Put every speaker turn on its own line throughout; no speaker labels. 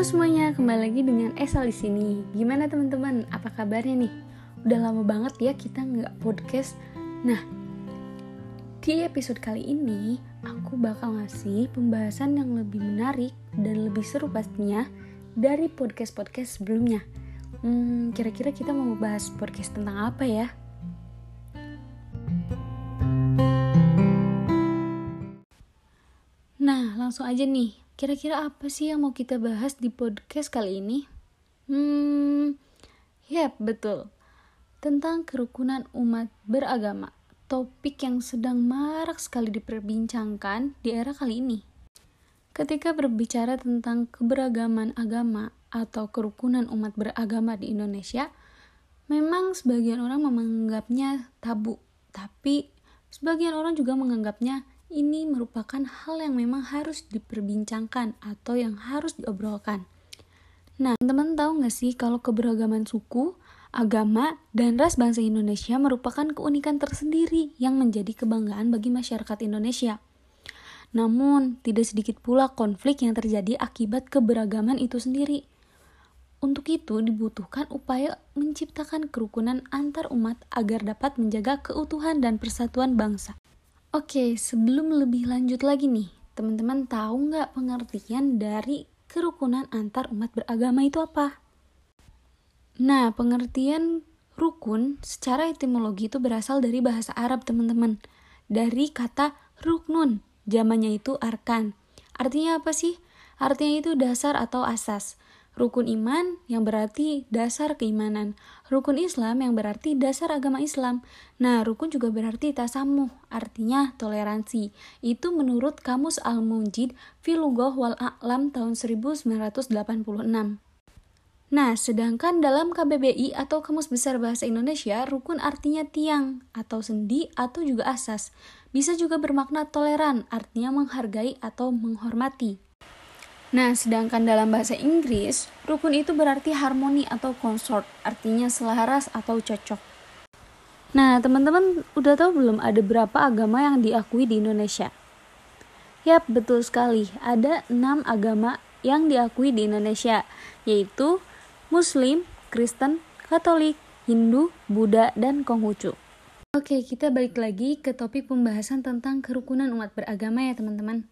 Halo semuanya, kembali lagi dengan Esal di sini. Gimana teman-teman? Apa kabarnya nih? Udah lama banget ya kita nggak podcast. Nah, di episode kali ini aku bakal ngasih pembahasan yang lebih menarik dan lebih seru pastinya dari podcast-podcast sebelumnya. Hmm, kira-kira kita mau bahas podcast tentang apa ya? Nah, langsung aja nih. Kira-kira apa sih yang mau kita bahas di podcast kali ini? Hmm, yep, betul. Tentang kerukunan umat beragama. Topik yang sedang marak sekali diperbincangkan di era kali ini. Ketika berbicara tentang keberagaman agama atau kerukunan umat beragama di Indonesia, memang sebagian orang menganggapnya tabu, tapi sebagian orang juga menganggapnya ini merupakan hal yang memang harus diperbincangkan atau yang harus diobrolkan. Nah, teman-teman tahu nggak sih kalau keberagaman suku, agama, dan ras bangsa Indonesia merupakan keunikan tersendiri yang menjadi kebanggaan bagi masyarakat Indonesia. Namun, tidak sedikit pula konflik yang terjadi akibat keberagaman itu sendiri. Untuk itu, dibutuhkan upaya menciptakan kerukunan antar umat agar dapat menjaga keutuhan dan persatuan bangsa. Oke, sebelum lebih lanjut lagi nih, teman-teman tahu nggak pengertian dari kerukunan antar umat beragama itu apa? Nah, pengertian rukun secara etimologi itu berasal dari bahasa Arab, teman-teman. Dari kata ruknun, zamannya itu arkan. Artinya apa sih? Artinya itu dasar atau asas. Rukun iman yang berarti dasar keimanan. Rukun Islam yang berarti dasar agama Islam. Nah, rukun juga berarti tasamuh, artinya toleransi. Itu menurut Kamus Al-Munjid Filugoh wal A'lam tahun 1986. Nah, sedangkan dalam KBBI atau Kamus Besar Bahasa Indonesia, rukun artinya tiang atau sendi atau juga asas. Bisa juga bermakna toleran, artinya menghargai atau menghormati. Nah, sedangkan dalam bahasa Inggris, rukun itu berarti harmoni atau consort, artinya selaras atau cocok. Nah, teman-teman udah tahu belum ada berapa agama yang diakui di Indonesia? Yap, betul sekali. Ada enam agama yang diakui di Indonesia, yaitu Muslim, Kristen, Katolik, Hindu, Buddha, dan Konghucu. Oke, kita balik lagi ke topik pembahasan tentang kerukunan umat beragama ya teman-teman.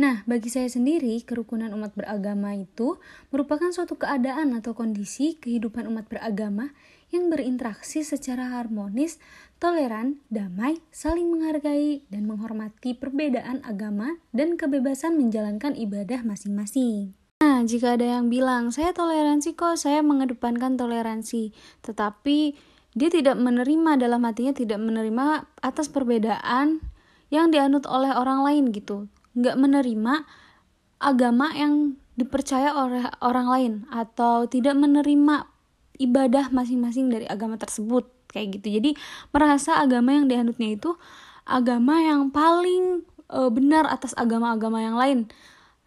Nah, bagi saya sendiri, kerukunan umat beragama itu merupakan suatu keadaan atau kondisi kehidupan umat beragama yang berinteraksi secara harmonis, toleran, damai, saling menghargai, dan menghormati perbedaan agama dan kebebasan menjalankan ibadah masing-masing. Nah, jika ada yang bilang, saya toleransi kok, saya mengedepankan toleransi, tetapi dia tidak menerima dalam hatinya tidak menerima atas perbedaan yang dianut oleh orang lain gitu nggak menerima agama yang dipercaya oleh orang lain atau tidak menerima ibadah masing-masing dari agama tersebut kayak gitu. Jadi merasa agama yang dianutnya itu agama yang paling e, benar atas agama-agama yang lain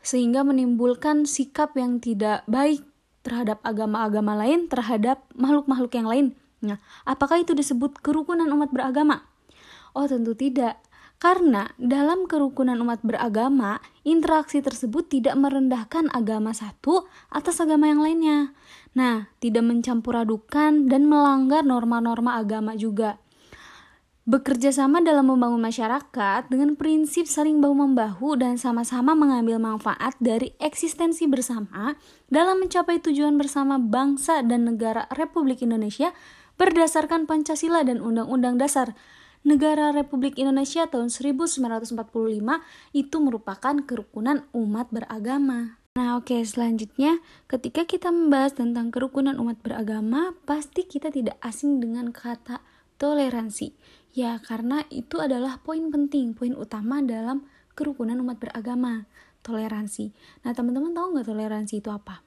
sehingga menimbulkan sikap yang tidak baik terhadap agama-agama lain terhadap makhluk-makhluk yang lain. Nah apakah itu disebut kerukunan umat beragama? Oh tentu tidak karena dalam kerukunan umat beragama, interaksi tersebut tidak merendahkan agama satu atas agama yang lainnya. Nah, tidak mencampur adukan dan melanggar norma-norma agama juga. Bekerja sama dalam membangun masyarakat dengan prinsip saling bahu-membahu dan sama-sama mengambil manfaat dari eksistensi bersama dalam mencapai tujuan bersama bangsa dan negara Republik Indonesia berdasarkan Pancasila dan Undang-Undang Dasar negara Republik Indonesia tahun 1945 itu merupakan kerukunan umat beragama. Nah, oke, okay, selanjutnya ketika kita membahas tentang kerukunan umat beragama, pasti kita tidak asing dengan kata toleransi. Ya, karena itu adalah poin penting, poin utama dalam kerukunan umat beragama, toleransi. Nah, teman-teman tahu nggak toleransi itu apa?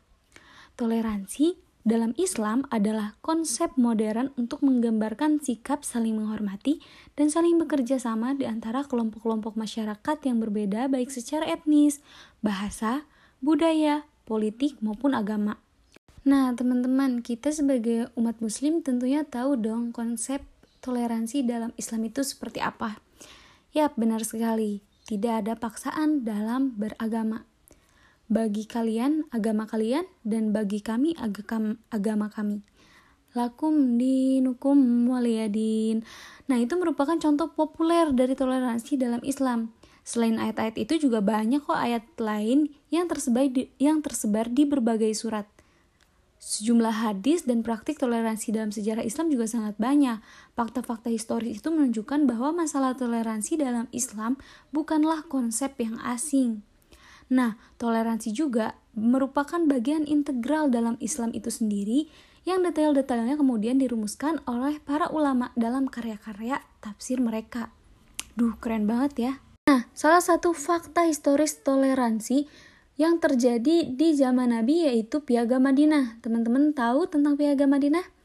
Toleransi dalam Islam adalah konsep modern untuk menggambarkan sikap saling menghormati dan saling bekerja sama di antara kelompok-kelompok masyarakat yang berbeda baik secara etnis, bahasa, budaya, politik maupun agama. Nah, teman-teman, kita sebagai umat muslim tentunya tahu dong konsep toleransi dalam Islam itu seperti apa. Ya, benar sekali. Tidak ada paksaan dalam beragama. Bagi kalian agama kalian dan bagi kami agama kami. Lakum dinukum waliyadin. Nah, itu merupakan contoh populer dari toleransi dalam Islam. Selain ayat-ayat itu juga banyak kok ayat lain yang tersebar di, yang tersebar di berbagai surat. Sejumlah hadis dan praktik toleransi dalam sejarah Islam juga sangat banyak. Fakta-fakta historis itu menunjukkan bahwa masalah toleransi dalam Islam bukanlah konsep yang asing. Nah, toleransi juga merupakan bagian integral dalam Islam itu sendiri yang detail-detailnya kemudian dirumuskan oleh para ulama dalam karya-karya tafsir mereka. Duh, keren banget ya. Nah, salah satu fakta historis toleransi yang terjadi di zaman Nabi yaitu Piagam Madinah. Teman-teman tahu tentang Piagam Madinah?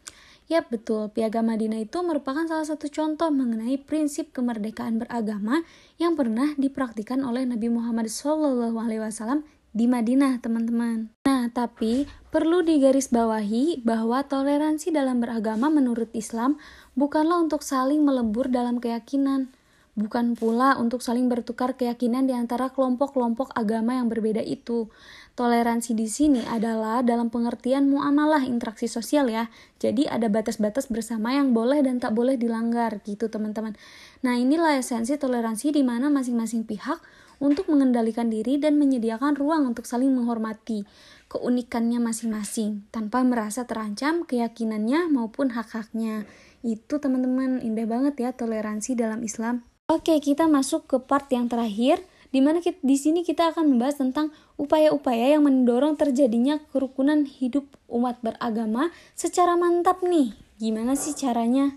Yap, betul. Piagam Madinah itu merupakan salah satu contoh mengenai prinsip kemerdekaan beragama yang pernah dipraktikkan oleh Nabi Muhammad SAW di Madinah, teman-teman. Nah, tapi perlu digarisbawahi bahwa toleransi dalam beragama menurut Islam bukanlah untuk saling melebur dalam keyakinan, bukan pula untuk saling bertukar keyakinan di antara kelompok-kelompok agama yang berbeda itu. Toleransi di sini adalah dalam pengertian muamalah interaksi sosial ya. Jadi ada batas-batas bersama yang boleh dan tak boleh dilanggar gitu teman-teman. Nah inilah esensi toleransi di mana masing-masing pihak untuk mengendalikan diri dan menyediakan ruang untuk saling menghormati keunikannya masing-masing tanpa merasa terancam keyakinannya maupun hak-haknya. Itu teman-teman indah banget ya toleransi dalam Islam. Oke, kita masuk ke part yang terakhir di mana di sini kita akan membahas tentang upaya-upaya yang mendorong terjadinya kerukunan hidup umat beragama secara mantap nih. Gimana sih caranya?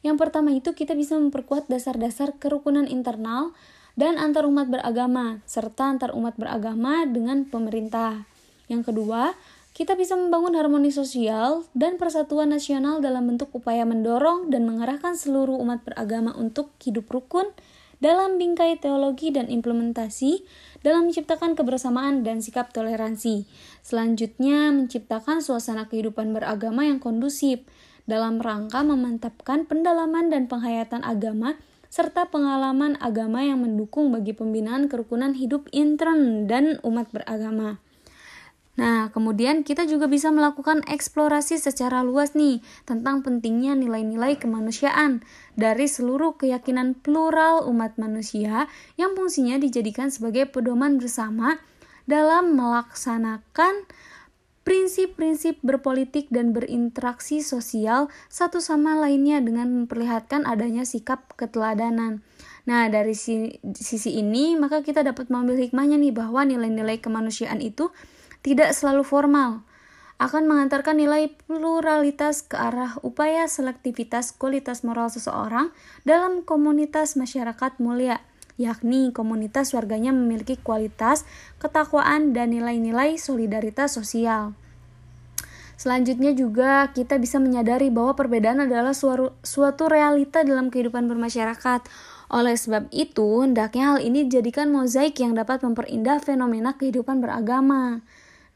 Yang pertama itu kita bisa memperkuat dasar-dasar kerukunan internal dan antar umat beragama serta antar umat beragama dengan pemerintah. Yang kedua, kita bisa membangun harmoni sosial dan persatuan nasional dalam bentuk upaya mendorong dan mengarahkan seluruh umat beragama untuk hidup rukun dalam bingkai teologi dan implementasi dalam menciptakan kebersamaan dan sikap toleransi. Selanjutnya, menciptakan suasana kehidupan beragama yang kondusif dalam rangka memantapkan pendalaman dan penghayatan agama serta pengalaman agama yang mendukung bagi pembinaan kerukunan hidup intern dan umat beragama. Nah, kemudian kita juga bisa melakukan eksplorasi secara luas nih tentang pentingnya nilai-nilai kemanusiaan dari seluruh keyakinan plural umat manusia yang fungsinya dijadikan sebagai pedoman bersama dalam melaksanakan prinsip-prinsip berpolitik dan berinteraksi sosial satu sama lainnya dengan memperlihatkan adanya sikap keteladanan. Nah, dari sisi ini maka kita dapat mengambil hikmahnya nih bahwa nilai-nilai kemanusiaan itu tidak selalu formal, akan mengantarkan nilai pluralitas ke arah upaya selektivitas kualitas moral seseorang dalam komunitas masyarakat mulia, yakni komunitas warganya memiliki kualitas ketakwaan dan nilai-nilai solidaritas sosial. Selanjutnya juga kita bisa menyadari bahwa perbedaan adalah suatu realita dalam kehidupan bermasyarakat. Oleh sebab itu, hendaknya hal ini dijadikan mozaik yang dapat memperindah fenomena kehidupan beragama.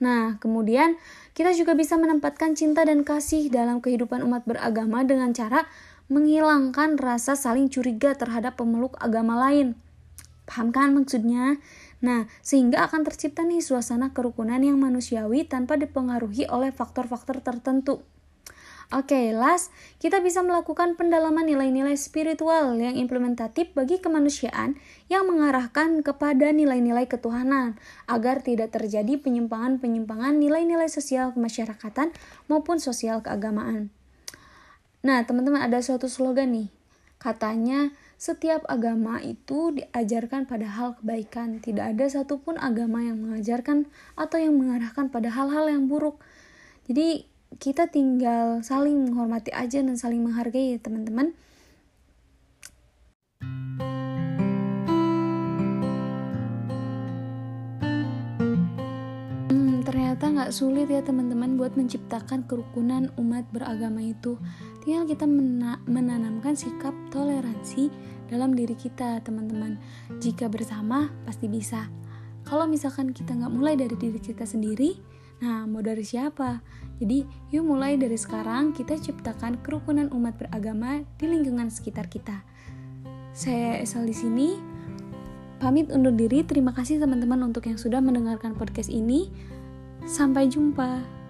Nah, kemudian kita juga bisa menempatkan cinta dan kasih dalam kehidupan umat beragama dengan cara menghilangkan rasa saling curiga terhadap pemeluk agama lain. Paham kan maksudnya? Nah, sehingga akan tercipta nih suasana kerukunan yang manusiawi tanpa dipengaruhi oleh faktor-faktor tertentu. Oke, okay, last, kita bisa melakukan pendalaman nilai-nilai spiritual yang implementatif bagi kemanusiaan yang mengarahkan kepada nilai-nilai ketuhanan agar tidak terjadi penyimpangan-penyimpangan nilai-nilai sosial kemasyarakatan maupun sosial keagamaan. Nah, teman-teman ada suatu slogan nih. Katanya, setiap agama itu diajarkan pada hal kebaikan. Tidak ada satupun agama yang mengajarkan atau yang mengarahkan pada hal-hal yang buruk. Jadi, kita tinggal saling menghormati aja dan saling menghargai ya teman-teman. Hmm, ternyata nggak sulit ya teman-teman buat menciptakan kerukunan umat beragama itu. Tinggal kita mena menanamkan sikap toleransi dalam diri kita teman-teman. Jika bersama pasti bisa. Kalau misalkan kita nggak mulai dari diri kita sendiri Nah, mau dari siapa? Jadi, yuk mulai dari sekarang kita ciptakan kerukunan umat beragama di lingkungan sekitar kita. Saya Esal di sini. pamit undur diri. Terima kasih teman-teman untuk yang sudah mendengarkan podcast ini. Sampai jumpa.